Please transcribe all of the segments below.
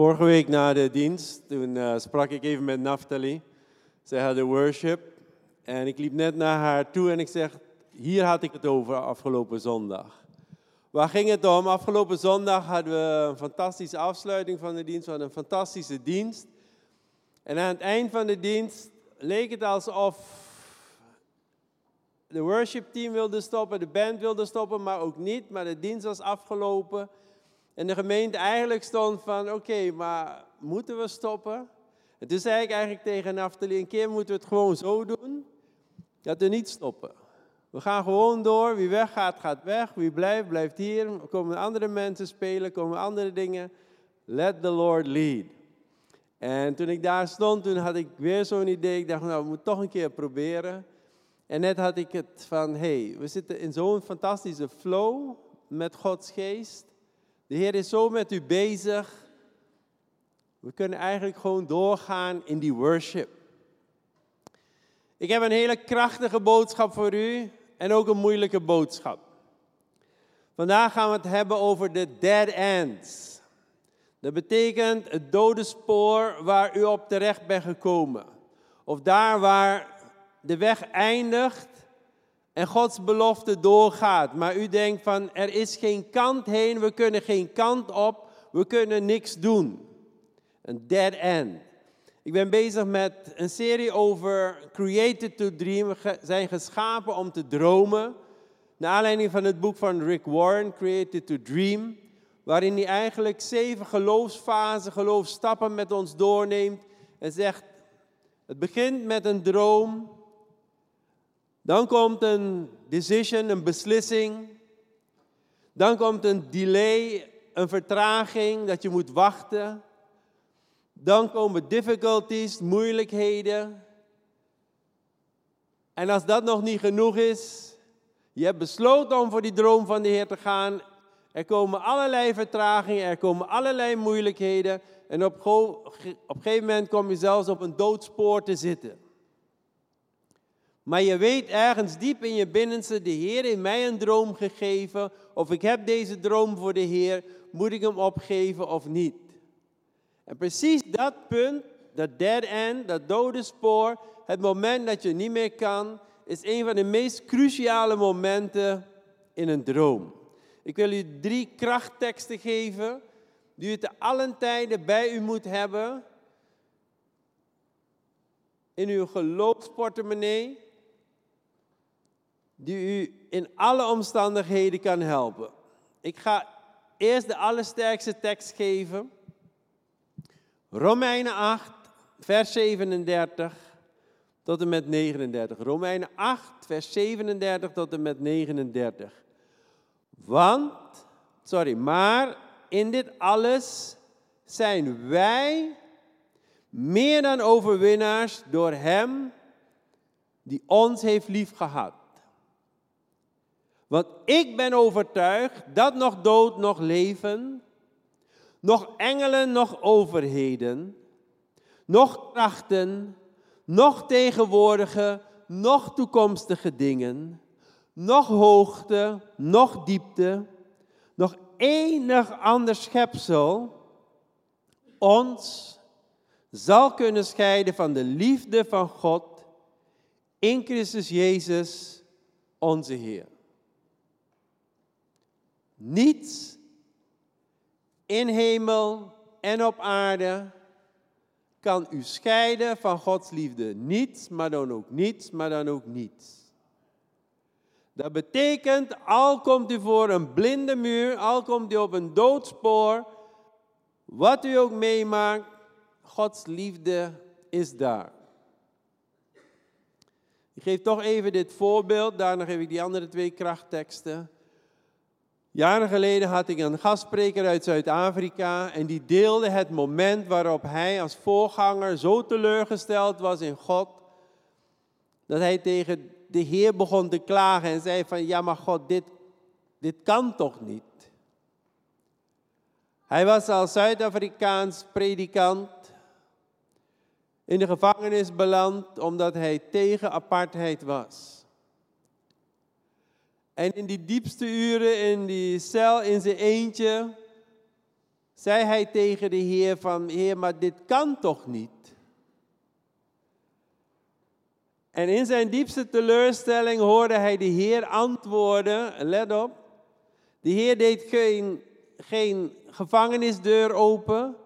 Vorige week na de dienst, toen uh, sprak ik even met Naftali. Zij had de worship. En ik liep net naar haar toe en ik zeg, hier had ik het over afgelopen zondag. Waar ging het om? Afgelopen zondag hadden we een fantastische afsluiting van de dienst. We hadden een fantastische dienst. En aan het eind van de dienst leek het alsof de worship team wilde stoppen, de band wilde stoppen, maar ook niet. Maar de dienst was afgelopen. En de gemeente eigenlijk stond van, oké, maar moeten we stoppen? En toen zei ik eigenlijk tegen Naftali, een keer moeten we het gewoon zo doen, dat we niet stoppen. We gaan gewoon door, wie weggaat, gaat weg, wie blijft, blijft hier. Er komen andere mensen spelen, komen andere dingen. Let the Lord lead. En toen ik daar stond, toen had ik weer zo'n idee. Ik dacht, nou, we moeten toch een keer proberen. En net had ik het van, hey, we zitten in zo'n fantastische flow met Gods geest. De Heer is zo met u bezig. We kunnen eigenlijk gewoon doorgaan in die worship. Ik heb een hele krachtige boodschap voor u en ook een moeilijke boodschap. Vandaag gaan we het hebben over de dead ends. Dat betekent het dode spoor waar u op terecht bent gekomen. Of daar waar de weg eindigt en Gods belofte doorgaat. Maar u denkt van er is geen kant heen, we kunnen geen kant op, we kunnen niks doen. Een dead end. Ik ben bezig met een serie over Created to Dream. We zijn geschapen om te dromen. Naar aanleiding van het boek van Rick Warren, Created to Dream. Waarin hij eigenlijk zeven geloofsfasen, geloofstappen met ons doorneemt. En zegt, het begint met een droom. Dan komt een decision, een beslissing. Dan komt een delay, een vertraging, dat je moet wachten. Dan komen difficulties, moeilijkheden. En als dat nog niet genoeg is, je hebt besloten om voor die droom van de Heer te gaan. Er komen allerlei vertragingen, er komen allerlei moeilijkheden. En op, op een gegeven moment kom je zelfs op een doodspoor te zitten. Maar je weet ergens diep in je binnenste, de Heer heeft mij een droom gegeven. Of ik heb deze droom voor de Heer, moet ik hem opgeven of niet? En precies dat punt, dat dead end, dat dode spoor, het moment dat je niet meer kan, is een van de meest cruciale momenten in een droom. Ik wil u drie krachtteksten geven die u te allen tijden bij u moet hebben. In uw geloofsportemonnee, die u in alle omstandigheden kan helpen. Ik ga eerst de allersterkste tekst geven. Romeinen 8, vers 37 tot en met 39. Romeinen 8, vers 37 tot en met 39. Want, sorry, maar in dit alles zijn wij meer dan overwinnaars door Hem die ons heeft liefgehad. Want ik ben overtuigd dat nog dood, nog leven, nog engelen, nog overheden, nog krachten, nog tegenwoordige, nog toekomstige dingen, nog hoogte, nog diepte, nog enig ander schepsel ons zal kunnen scheiden van de liefde van God in Christus Jezus, onze Heer. Niets in hemel en op aarde kan u scheiden van Gods liefde. Niets, maar dan ook niets, maar dan ook niets. Dat betekent, al komt u voor een blinde muur, al komt u op een doodspoor, wat u ook meemaakt, Gods liefde is daar. Ik geef toch even dit voorbeeld, daarna geef ik die andere twee krachtteksten. Jaren geleden had ik een gastspreker uit Zuid-Afrika en die deelde het moment waarop hij als voorganger zo teleurgesteld was in God, dat hij tegen de Heer begon te klagen en zei van, ja maar God, dit, dit kan toch niet? Hij was als Zuid-Afrikaans predikant in de gevangenis beland omdat hij tegen apartheid was. En in die diepste uren in die cel in zijn eentje zei hij tegen de Heer van, Heer, maar dit kan toch niet? En in zijn diepste teleurstelling hoorde hij de Heer antwoorden, let op, de Heer deed geen, geen gevangenisdeur open,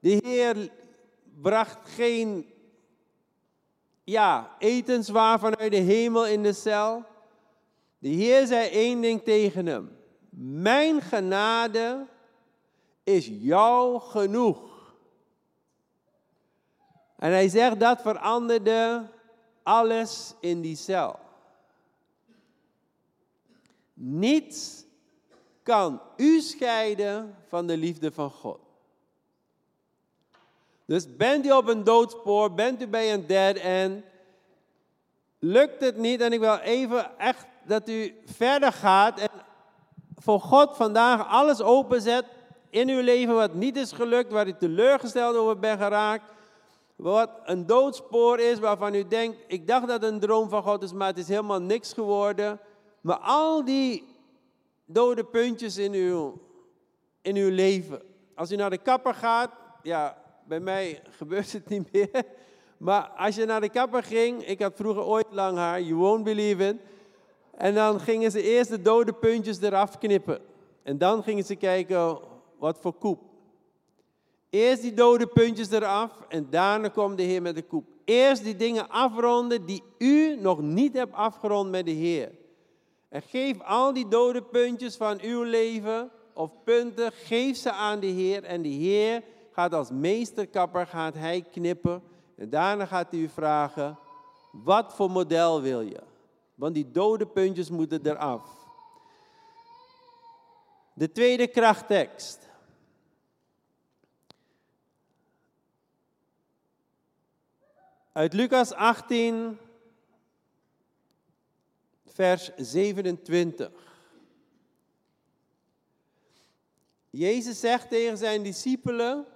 de Heer bracht geen ja, etenswaar vanuit de hemel in de cel. De Heer zei één ding tegen hem. Mijn genade is jou genoeg. En hij zegt dat veranderde alles in die cel. Niets kan u scheiden van de liefde van God. Dus bent u op een doodspoor, bent u bij een dead end, lukt het niet en ik wil even echt dat u verder gaat en voor God vandaag alles openzet in uw leven wat niet is gelukt, waar u teleurgesteld over bent geraakt, wat een doodspoor is waarvan u denkt, ik dacht dat een droom van God is, maar het is helemaal niks geworden. Maar al die dode puntjes in uw, in uw leven. Als u naar de kapper gaat, ja, bij mij gebeurt het niet meer. Maar als je naar de kapper ging, ik had vroeger ooit lang haar, you won't believe it. En dan gingen ze eerst de dode puntjes eraf knippen. En dan gingen ze kijken wat voor koep. Eerst die dode puntjes eraf en daarna komt de Heer met de koep. Eerst die dingen afronden die u nog niet hebt afgerond met de Heer. En geef al die dode puntjes van uw leven of punten, geef ze aan de Heer. En de Heer gaat als meesterkapper gaat hij knippen. En daarna gaat hij u vragen, wat voor model wil je? Want die dode puntjes moeten eraf. De tweede krachttekst. Uit Lucas 18, vers 27. Jezus zegt tegen zijn discipelen,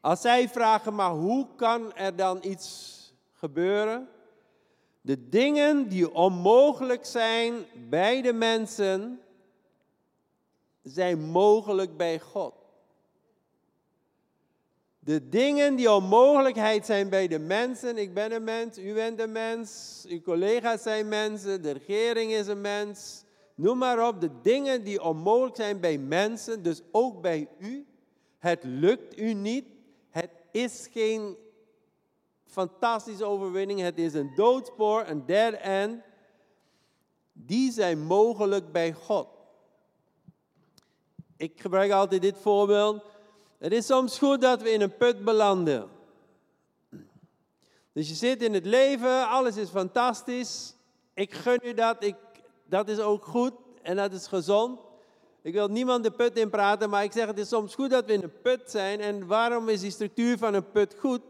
als zij vragen, maar hoe kan er dan iets gebeuren? De dingen die onmogelijk zijn bij de mensen, zijn mogelijk bij God. De dingen die onmogelijkheid zijn bij de mensen, ik ben een mens, u bent een mens, uw collega's zijn mensen, de regering is een mens, noem maar op, de dingen die onmogelijk zijn bij mensen, dus ook bij u. Het lukt u niet, het is geen fantastische overwinning, het is een doodspoor, een dead end. Die zijn mogelijk bij God. Ik gebruik altijd dit voorbeeld. Het is soms goed dat we in een put belanden. Dus je zit in het leven, alles is fantastisch. Ik gun u dat, ik, dat is ook goed en dat is gezond. Ik wil niemand de put in praten, maar ik zeg het is soms goed dat we in een put zijn. En waarom is die structuur van een put goed?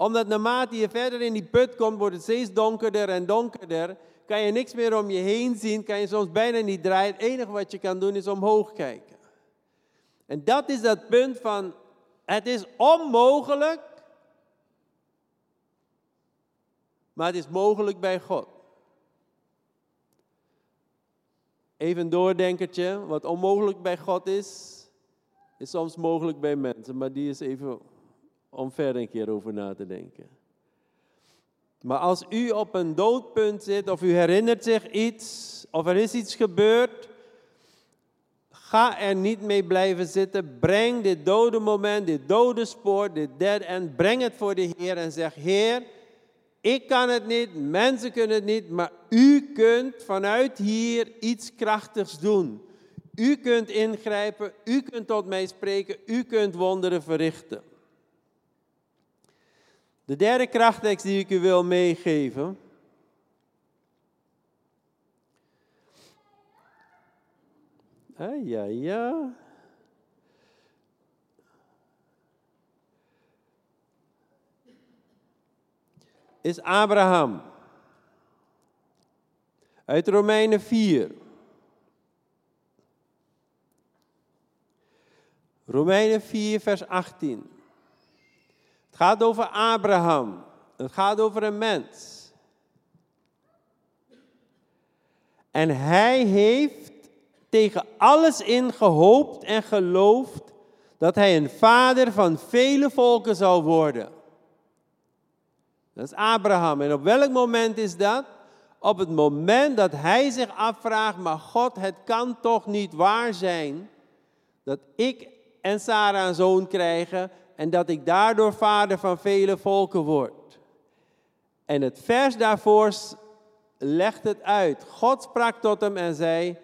Omdat naarmate je verder in die put komt, wordt het steeds donkerder en donkerder. Kan je niks meer om je heen zien, kan je soms bijna niet draaien. Het enige wat je kan doen is omhoog kijken. En dat is dat punt van, het is onmogelijk, maar het is mogelijk bij God. Even een doordenkertje, wat onmogelijk bij God is, is soms mogelijk bij mensen, maar die is even om verder een keer over na te denken. Maar als u op een doodpunt zit, of u herinnert zich iets, of er is iets gebeurd, Ga er niet mee blijven zitten. Breng dit dode moment, dit dode spoor, dit dead end. Breng het voor de Heer en zeg: Heer, ik kan het niet, mensen kunnen het niet, maar u kunt vanuit hier iets krachtigs doen. U kunt ingrijpen, u kunt tot mij spreken, u kunt wonderen verrichten. De derde krachttekst die ik u wil meegeven ja, ja. Is Abraham. Uit Romeinen 4. Romeinen 4, vers 18. Gaat over Abraham. Het gaat over een mens. En hij heeft tegen alles in gehoopt en geloofd dat hij een vader van vele volken zou worden. Dat is Abraham. En op welk moment is dat? Op het moment dat hij zich afvraagt, maar God, het kan toch niet waar zijn dat ik en Sarah een zoon krijgen en dat ik daardoor vader van vele volken word. En het vers daarvoor legt het uit. God sprak tot hem en zei,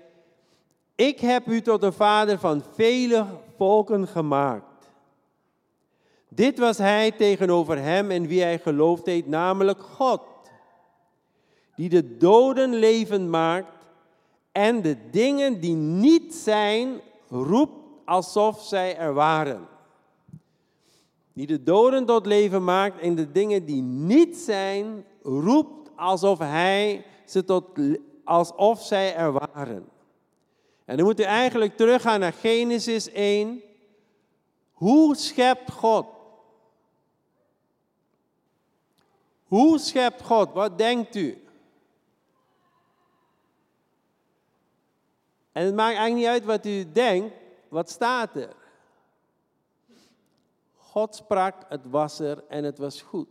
ik heb u tot een vader van vele volken gemaakt. Dit was hij tegenover hem en wie hij geloofd heeft, namelijk God, die de doden levend maakt en de dingen die niet zijn, roept alsof zij er waren. Die de doden tot leven maakt en de dingen die niet zijn, roept alsof hij ze tot, alsof zij er waren. En dan moet u eigenlijk teruggaan naar Genesis 1. Hoe schept God? Hoe schept God? Wat denkt u? En het maakt eigenlijk niet uit wat u denkt, wat staat er? God sprak, het was er en het was goed.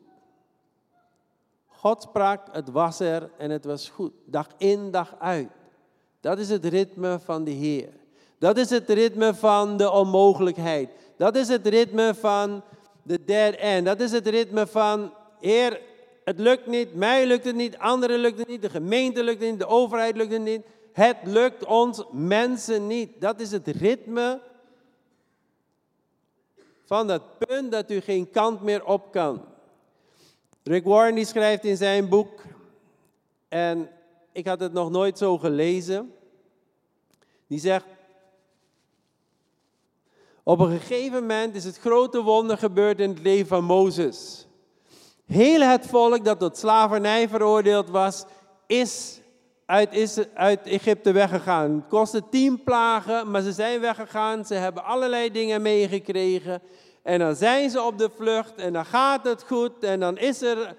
God sprak, het was er en het was goed. Dag in, dag uit. Dat is het ritme van de Heer. Dat is het ritme van de onmogelijkheid. Dat is het ritme van de dead end. Dat is het ritme van, Heer, het lukt niet, mij lukt het niet, anderen lukt het niet, de gemeente lukt het niet, de overheid lukt het niet. Het lukt ons mensen niet. Dat is het ritme van dat punt dat u geen kant meer op kan. Rick Warren die schrijft in zijn boek, en ik had het nog nooit zo gelezen, die zegt, op een gegeven moment is het grote wonder gebeurd in het leven van Mozes. Heel het volk dat tot slavernij veroordeeld was, is uit, Egypte weggegaan. Het kostte tien plagen, maar ze zijn weggegaan. Ze hebben allerlei dingen meegekregen. En dan zijn ze op de vlucht en dan gaat het goed en dan is er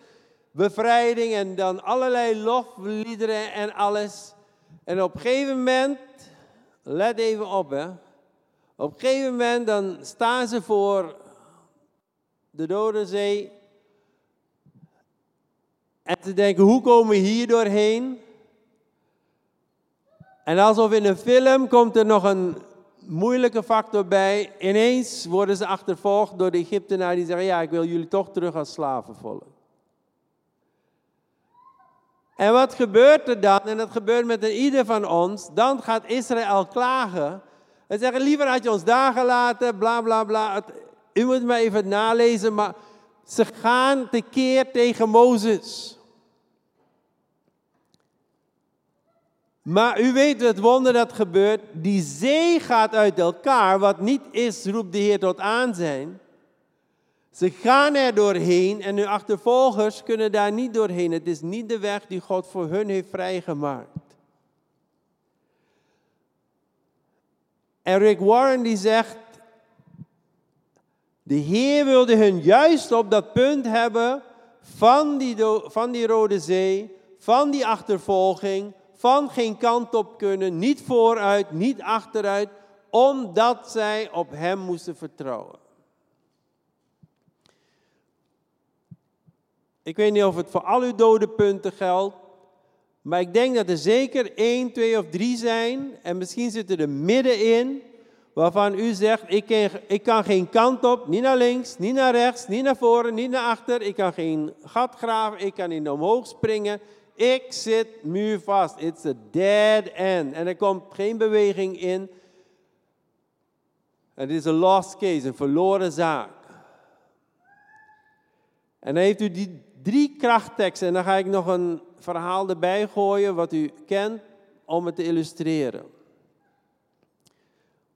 bevrijding en dan allerlei lofliederen en alles. En op een gegeven moment, let even op hè, op een gegeven moment dan staan ze voor de Dode Zee en ze denken, hoe komen we hier doorheen? En alsof in een film komt er nog een moeilijke factor bij. Ineens worden ze achtervolgd door de Egyptenaren die zeggen, ja, ik wil jullie toch terug als slavenvolk. En wat gebeurt er dan? En dat gebeurt met ieder van ons. Dan gaat Israël klagen. En zeggen, liever had je ons daar gelaten, bla bla bla. u moet maar even nalezen, maar ze gaan tekeer tegen Mozes. Maar u weet het wonder dat gebeurt. Die zee gaat uit elkaar. Wat niet is, roept de Heer tot aanzijn. Ze gaan er doorheen en hun achtervolgers kunnen daar niet doorheen. Het is niet de weg die God voor hun heeft vrijgemaakt. En Rick Warren die zegt, de Heer wilde hun juist op dat punt hebben van die, van die Rode Zee, van die achtervolging, van geen kant op kunnen, niet vooruit, niet achteruit, omdat zij op Hem moesten vertrouwen. Ik weet niet of het voor al uw dode punten geldt, maar ik denk dat er zeker één, twee of drie zijn, en misschien zitten er middenin, waarvan u zegt, ik kan, ik kan geen kant op, niet naar links, niet naar rechts, niet naar voren, niet naar achter, ik kan geen gat graven, ik kan niet omhoog springen, ik zit muurvast. It's a dead end. En er komt geen beweging in. Het is een lost case, een verloren zaak. En dan heeft u die drie krachtteksten. En dan ga ik nog een verhaal erbij gooien wat u kent om het te illustreren.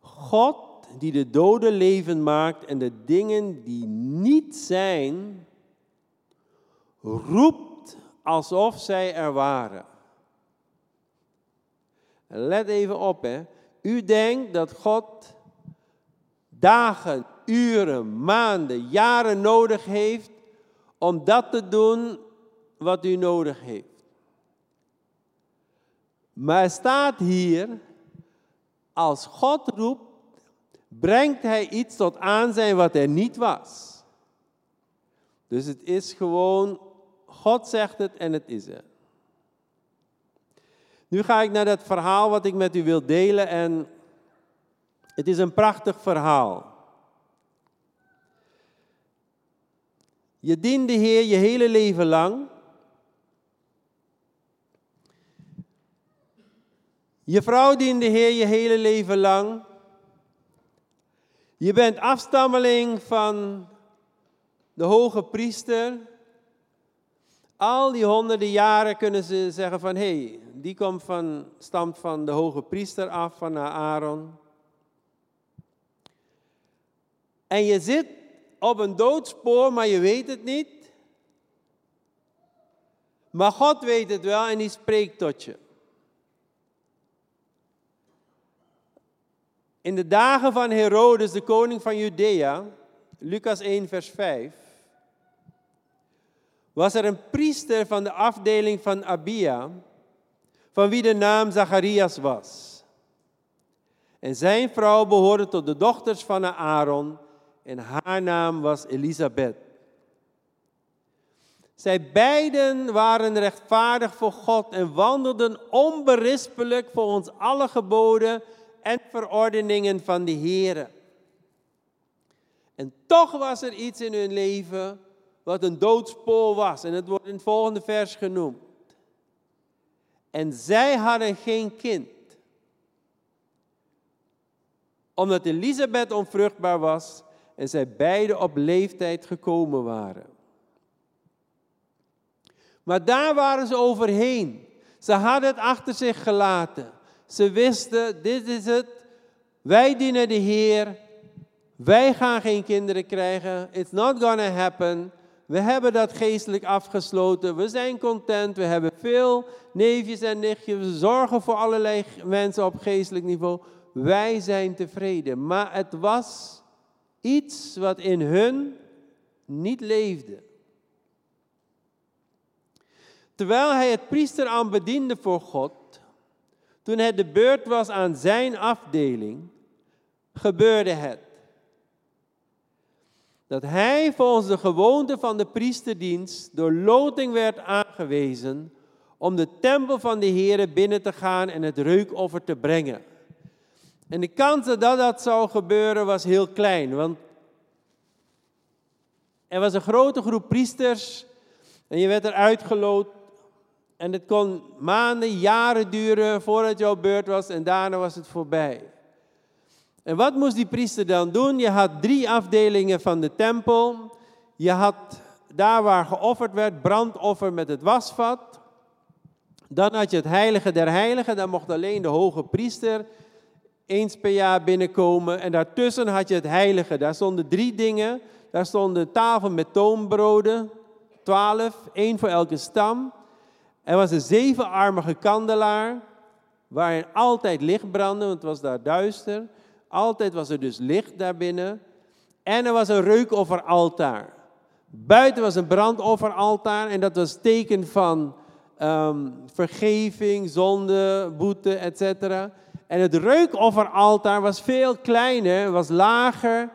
God die de doden leven maakt en de dingen die niet zijn, roept alsof zij er waren. let even op, hè. U denkt dat God dagen, uren, maanden, jaren nodig heeft om dat te doen wat u nodig heeft. Maar staat hier, als God roept, brengt hij iets tot aanzijn wat er niet was. Dus het is gewoon, God zegt het en het is er. Nu ga ik naar dat verhaal wat ik met u wil delen en het is een prachtig verhaal. Je dient de Heer je hele leven lang. Je vrouw dient de Heer je hele leven lang. Je bent afstammeling van de hoge priester. Al die honderden jaren kunnen ze zeggen van, hé, hey, die komt van, stamt van de hoge priester af, van Aaron. En je zit op een doodspoor, maar je weet het niet. Maar God weet het wel en die spreekt tot je. In de dagen van Herodes, de koning van Judea, Lucas 1, vers 5, was er een priester van de afdeling van Abia, van wie de naam Zacharias was. En zijn vrouw behoorde tot de dochters van Aaron en haar naam was Elisabeth. Zij beiden waren rechtvaardig voor God en wandelden onberispelijk volgens alle geboden en verordeningen van de Heer. En toch was er iets in hun leven wat een doodspoor was. En het wordt in het volgende vers genoemd. En zij hadden geen kind. Omdat Elisabeth onvruchtbaar was en zij beiden op leeftijd gekomen waren. Maar daar waren ze overheen. Ze hadden het achter zich gelaten. Ze wisten, dit is het. Wij dienen de Heer. Wij gaan geen kinderen krijgen. It's not gonna happen. We hebben dat geestelijk afgesloten. We zijn content. We hebben veel neefjes en nichtjes. We zorgen voor allerlei mensen op geestelijk niveau. Wij zijn tevreden. Maar het was Iets wat in hun niet leefde. Terwijl hij het priesterambt bediende voor God, toen het de beurt was aan zijn afdeling, gebeurde het. Dat hij volgens de gewoonte van de priesterdienst door loting werd aangewezen om de tempel van de Heere binnen te gaan en het reukoffer te brengen. En de kans dat dat zou gebeuren was heel klein, want er was een grote groep priesters en je werd eruit gelood. En het kon maanden, jaren duren voordat jouw beurt was en daarna was het voorbij. En wat moest die priester dan doen? Je had drie afdelingen van de tempel. Je had daar waar geofferd werd, brandoffer met het wasvat. Dan had je het heilige der heiligen, daar mocht alleen de hoge priester eens per jaar binnenkomen. En daartussen had je het heilige. Daar stonden drie dingen. Daar stond een tafel met toonbroden, twaalf, één voor elke stam. Er was een zevenarmige kandelaar, waarin altijd licht brandde, want het was daar duister. Altijd was er dus licht daarbinnen. En er was een reukofferaltaar. Buiten was een brandofferaltaar en dat was teken van um, vergeving, zonde, boete, etc. En het reukofferaltaar was veel kleiner, was lager.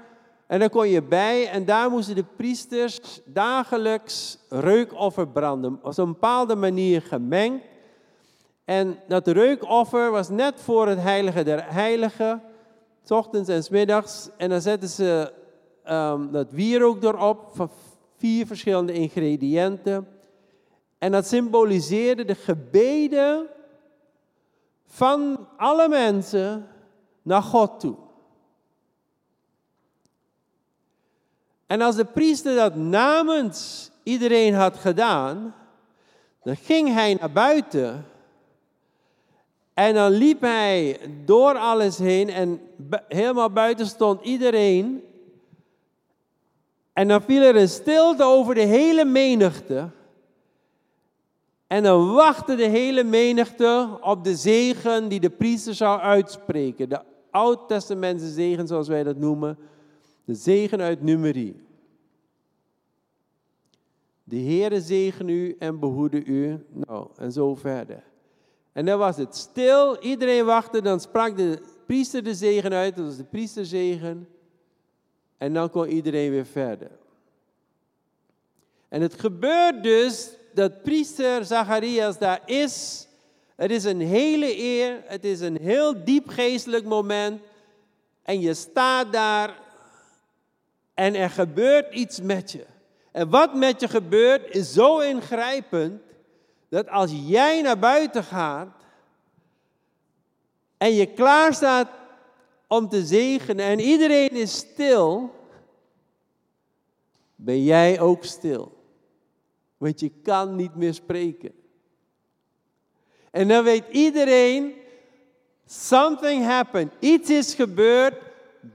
En daar kon je bij en daar moesten de priesters dagelijks reukoffer branden. Op een bepaalde manier gemengd. En dat reukoffer was net voor het heilige der heiligen. S en s middags. En dan zetten ze um, dat wierook erop van vier verschillende ingrediënten. En dat symboliseerde de gebeden van alle mensen naar God toe. En als de priester dat namens iedereen had gedaan, dan ging hij naar buiten. En dan liep hij door alles heen en helemaal buiten stond iedereen. En dan viel er een stilte over de hele menigte. En dan wachtte de hele menigte op de zegen die de priester zou uitspreken. De oud-testamentse zegen, zoals wij dat noemen. De zegen uit Numeri. De Heere zegen u en behoede u. Nou, en zo verder. En dan was het stil, iedereen wachtte, dan sprak de priester de zegen uit, dat was de priesterzegen. En dan kon iedereen weer verder. En het gebeurt dus dat priester Zacharias daar is. Het is een hele eer, het is een heel diep geestelijk moment. En je staat daar en er gebeurt iets met je. En wat met je gebeurt is zo ingrijpend dat als jij naar buiten gaat en je klaar staat om te zegenen en iedereen is stil, ben jij ook stil. Want je kan niet meer spreken. En dan weet iedereen, something happened. Iets is gebeurd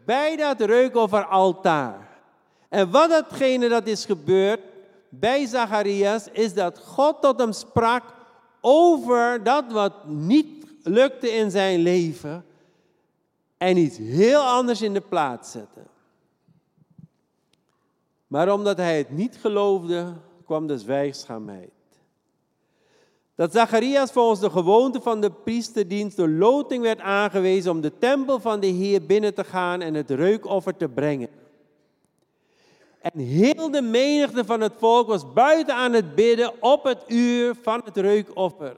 bij dat reukofferaltaar. En wat datgene dat is gebeurd bij Zacharias, is dat God tot hem sprak over dat wat niet lukte in zijn leven en iets heel anders in de plaats zette. Maar omdat hij het niet geloofde, kwam de zwijgzaamheid. Dat Zacharias volgens de gewoonte van de priesterdienst door loting werd aangewezen om de tempel van de Heer binnen te gaan en het reukoffer te brengen. En heel de menigte van het volk was buiten aan het bidden op het uur van het reukoffer.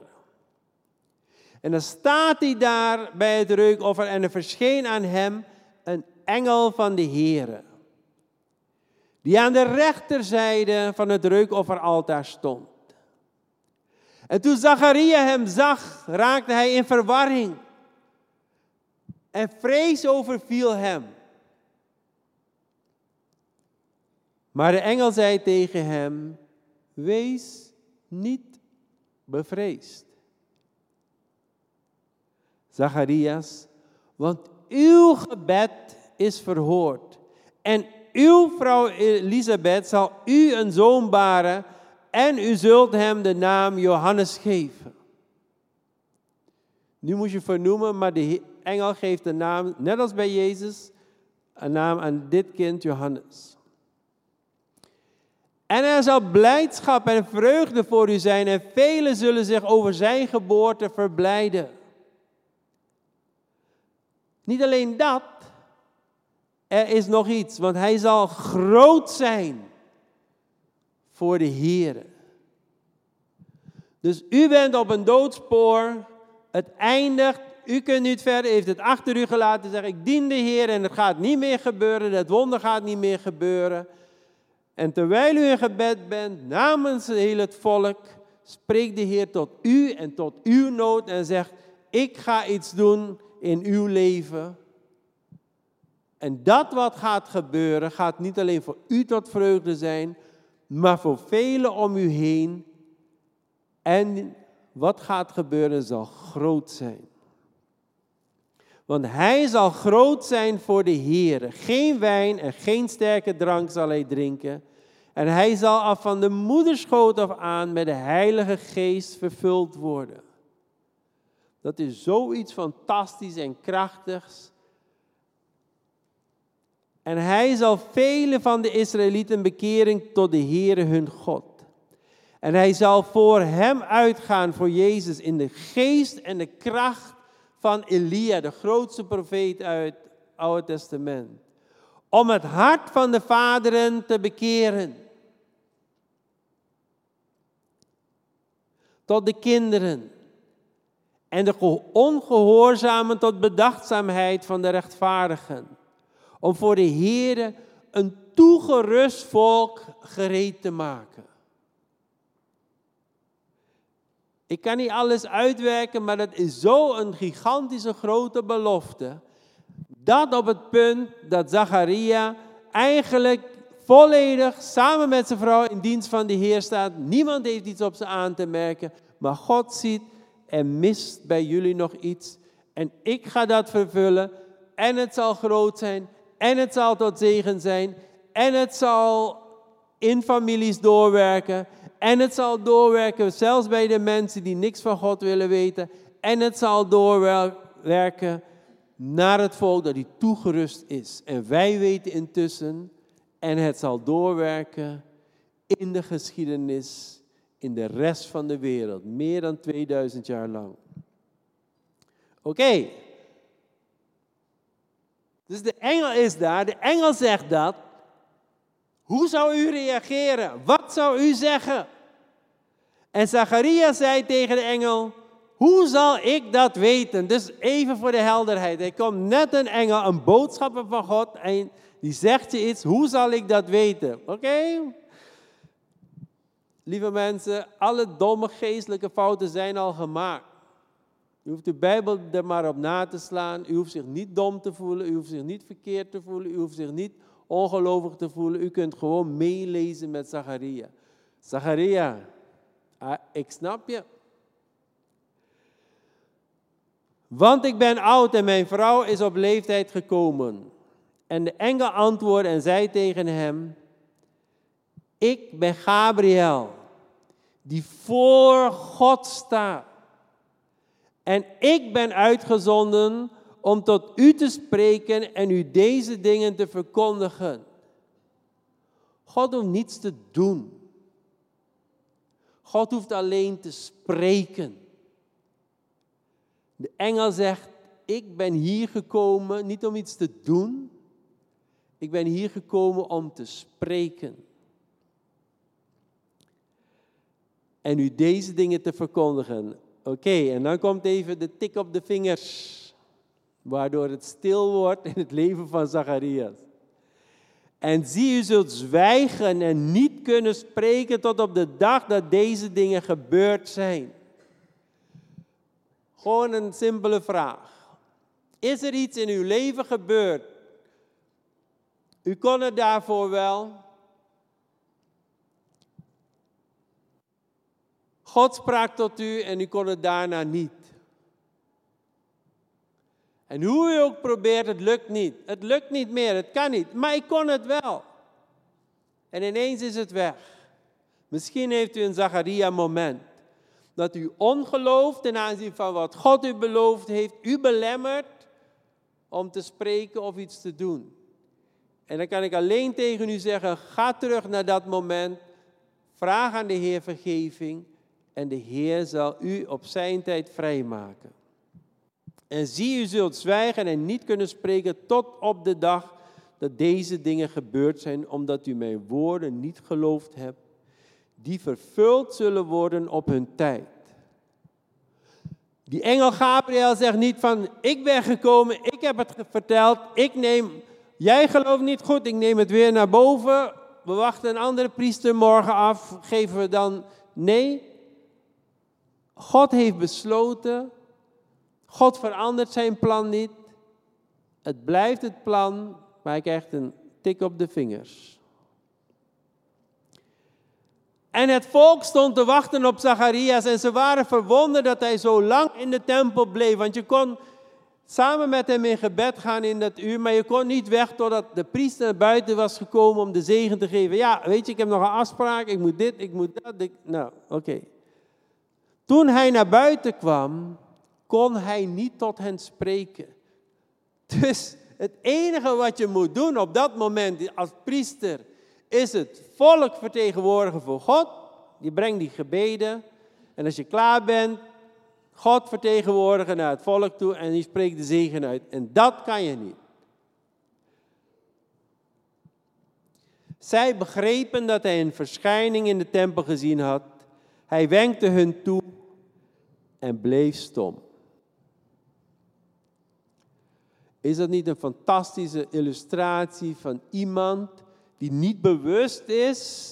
En dan staat hij daar bij het reukoffer en er verscheen aan hem een engel van de Heere. Die aan de rechterzijde van het reukofferaltaar stond. En toen Zacharia hem zag, raakte hij in verwarring. En vrees overviel hem. Maar de engel zei tegen hem: Wees niet bevreesd. Zacharias, want uw gebed is verhoord. En uw vrouw Elisabeth zal u een zoon baren en u zult hem de naam Johannes geven. Nu moet je vernoemen, maar de engel geeft de naam, net als bij Jezus, een naam aan dit kind Johannes. En er zal blijdschap en vreugde voor u zijn en velen zullen zich over zijn geboorte verblijden. Niet alleen dat, er is nog iets, want hij zal groot zijn voor de Heer. Dus u bent op een doodspoor, het eindigt, u kunt niet verder, heeft het achter u gelaten, zeg ik dien de Heer en het gaat niet meer gebeuren, het wonder gaat niet meer gebeuren. En terwijl u in gebed bent, namens heel het volk, spreekt de Heer tot u en tot uw nood en zegt, ik ga iets doen in uw leven. En dat wat gaat gebeuren, gaat niet alleen voor u tot vreugde zijn, maar voor velen om u heen. En wat gaat gebeuren zal groot zijn. Want hij zal groot zijn voor de Heer. Geen wijn en geen sterke drank zal hij drinken. En hij zal af van de moederschoot af aan met de Heilige Geest vervuld worden. Dat is zoiets fantastisch en krachtigs. En hij zal vele van de Israëlieten bekering tot de Heere hun God. En hij zal voor hem uitgaan, voor Jezus, in de geest en de kracht van Elia, de grootste profeet uit het Oude Testament. Om het hart van de vaderen te bekeren. Tot de kinderen. En de ongehoorzamen tot bedachtzaamheid van de rechtvaardigen om voor de Heer een toegerust volk gereed te maken. Ik kan niet alles uitwerken, maar dat is zo'n gigantische grote belofte. Dat op het punt dat Zacharia eigenlijk volledig samen met zijn vrouw in dienst van de Heer staat. Niemand heeft iets op ze aan te merken, maar God ziet, er mist bij jullie nog iets. En ik ga dat vervullen en het zal groot zijn en het zal tot zegen zijn. En het zal in families doorwerken. En het zal doorwerken zelfs bij de mensen die niks van God willen weten. En het zal doorwerken naar het volk dat die toegerust is. En wij weten intussen, en het zal doorwerken in de geschiedenis, in de rest van de wereld, meer dan 2000 jaar lang. Oké, Dus de engel is daar, de engel zegt dat. Hoe zou u reageren? Wat zou u zeggen? En Zacharia zei tegen de engel, hoe zal ik dat weten? Dus even voor de helderheid. Er komt net een engel, een boodschapper van God, en die zegt je iets, hoe zal ik dat weten? Oké? Lieve mensen, alle domme geestelijke fouten zijn al gemaakt. U hoeft de Bijbel er maar op na te slaan. U hoeft zich niet dom te voelen. U hoeft zich niet verkeerd te voelen. U hoeft zich niet ongelovig te voelen. U kunt gewoon meelezen met Zacharia. Zacharia, ik snap je. Want ik ben oud en mijn vrouw is op leeftijd gekomen. En de engel antwoordde en zei tegen hem: Ik ben Gabriel, die voor God staat. En ik ben uitgezonden om tot u te spreken en u deze dingen te verkondigen. God hoeft niets te doen. God hoeft alleen te spreken. De engel zegt, ik ben hier gekomen niet om iets te doen. Ik ben hier gekomen om te spreken. En u deze dingen te verkondigen. Oké, en dan komt even de tik op de vingers. Waardoor het stil wordt in het leven van Zacharias. En zie, u zult zwijgen en niet kunnen spreken tot op de dag dat deze dingen gebeurd zijn. Gewoon een simpele vraag. Is er iets in uw leven gebeurd? U kon het daarvoor wel. God sprak tot u en u kon het daarna niet. En hoe u ook probeert, het lukt niet. Het lukt niet meer, het kan niet. Maar ik kon het wel. En ineens is het weg. Misschien heeft u een Zacharia moment. Dat u ongeloof ten aanzien van wat God u beloofd heeft, u belemmert om te spreken of iets te doen. En dan kan ik alleen tegen u zeggen, ga terug naar dat moment. Vraag aan de Heer vergeving. En de Heer zal u op zijn tijd vrijmaken. En zie, u zult zwijgen en niet kunnen spreken tot op de dag dat deze dingen gebeurd zijn, omdat u mijn woorden niet geloofd hebt, die vervuld zullen worden op hun tijd. Die engel Gabriel zegt niet van, ik ben gekomen, ik heb het verteld, ik neem, jij gelooft niet goed, ik neem het weer naar boven, we wachten een andere priester morgen af, geven we dan, nee. God heeft besloten God verandert zijn plan niet. Het blijft het plan, maar hij krijgt een tik op de vingers. En het volk stond te wachten op Zacharias en ze waren verwonderd dat hij zo lang in de tempel bleef. Want je kon samen met hem in gebed gaan in dat uur, maar je kon niet weg totdat de priester naar buiten was gekomen om de zegen te geven. Ja, weet je, ik heb nog een afspraak, ik moet dit, ik moet dat. nou, oké. Toen hij naar buiten kwam, kon hij niet tot hen spreken. Dus het enige wat je moet doen op dat moment als priester, is het volk vertegenwoordigen voor God. Die brengt die gebeden. En als je klaar bent, God vertegenwoordigen naar het volk toe en die spreekt de zegen uit. En dat kan je niet. Zij begrepen dat hij een verschijning in de tempel gezien had. Hij wenkte hun toe en bleef stom. Is dat niet een fantastische illustratie van iemand die niet bewust is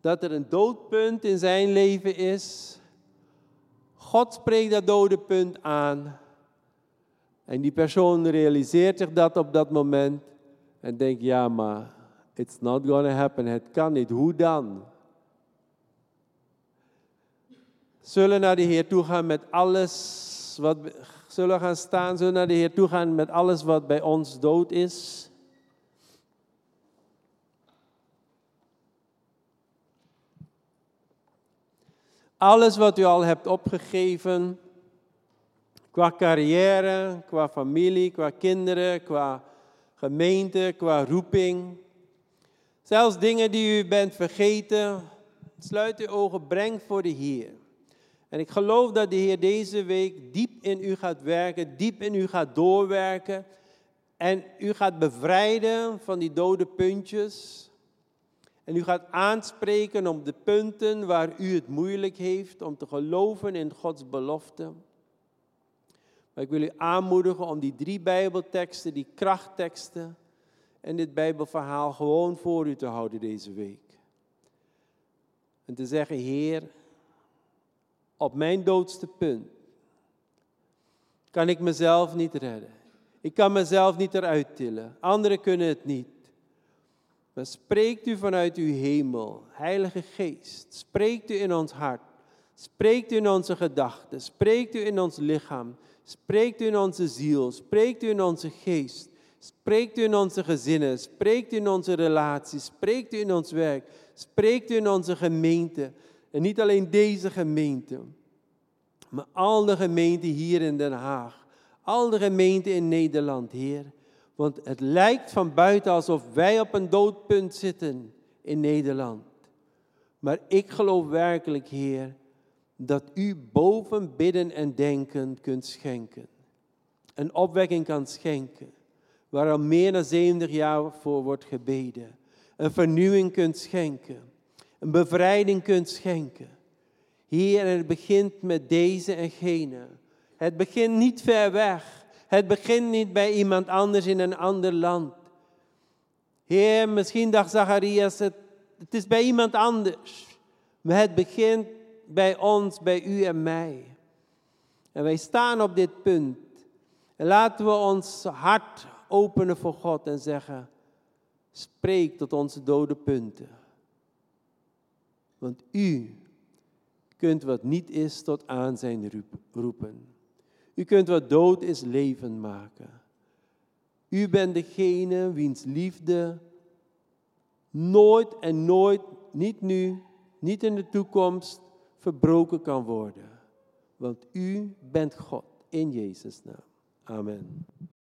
dat er een doodpunt in zijn leven is? God spreekt dat dode punt aan. En die persoon realiseert zich dat op dat moment en denkt, ja maar, it's not gonna happen, het kan niet, hoe dan? Zullen naar de Heer toe gaan met alles wat zullen gaan staan, zullen naar de Heer toe gaan met alles wat bij ons dood is. Alles wat u al hebt opgegeven, qua carrière, qua familie, qua kinderen, qua gemeente, qua roeping. Zelfs dingen die u bent vergeten, sluit uw ogen, breng voor de Heer. En ik geloof dat de Heer deze week diep in u gaat werken, diep in u gaat doorwerken. En u gaat bevrijden van die dode puntjes. En u gaat aanspreken op de punten waar u het moeilijk heeft om te geloven in Gods belofte. Maar ik wil u aanmoedigen om die drie Bijbelteksten, die krachtteksten en dit Bijbelverhaal gewoon voor u te houden deze week. En te zeggen, Heer, op mijn doodste punt kan ik mezelf niet redden. Ik kan mezelf niet eruit tillen. Anderen kunnen het niet. Maar spreekt u vanuit uw hemel, Heilige Geest. Spreekt u in ons hart. Spreekt u in onze gedachten. Spreekt u in ons lichaam. Spreekt u in onze ziel. Spreekt u in onze geest. Spreekt u in onze gezinnen. Spreekt u in onze relaties. Spreekt u in ons werk. Spreekt u in onze gemeente. En niet alleen deze gemeente, maar al de gemeenten hier in Den Haag. Al de gemeenten in Nederland, Heer. Want het lijkt van buiten alsof wij op een doodpunt zitten in Nederland. Maar ik geloof werkelijk, Heer, dat u boven bidden en denken kunt schenken. Een opwekking kan schenken, waar al meer dan 70 jaar voor wordt gebeden. Een vernieuwing kunt schenken. Een bevrijding kunt schenken. Heer, en het begint met deze en gene. Het begint niet ver weg. Het begint niet bij iemand anders in een ander land. Heer, misschien dacht Zacharias, het, is bij iemand anders. Maar het begint bij ons, bij u en mij. En wij staan op dit punt. En laten we ons hart openen voor God en zeggen, spreek tot onze dode punten. Want u kunt wat niet is tot aan zijn roepen. U kunt wat dood is leven maken. U bent degene wiens liefde nooit en nooit, niet nu, niet in de toekomst, verbroken kan worden. Want u bent God in Jezus' naam. Amen.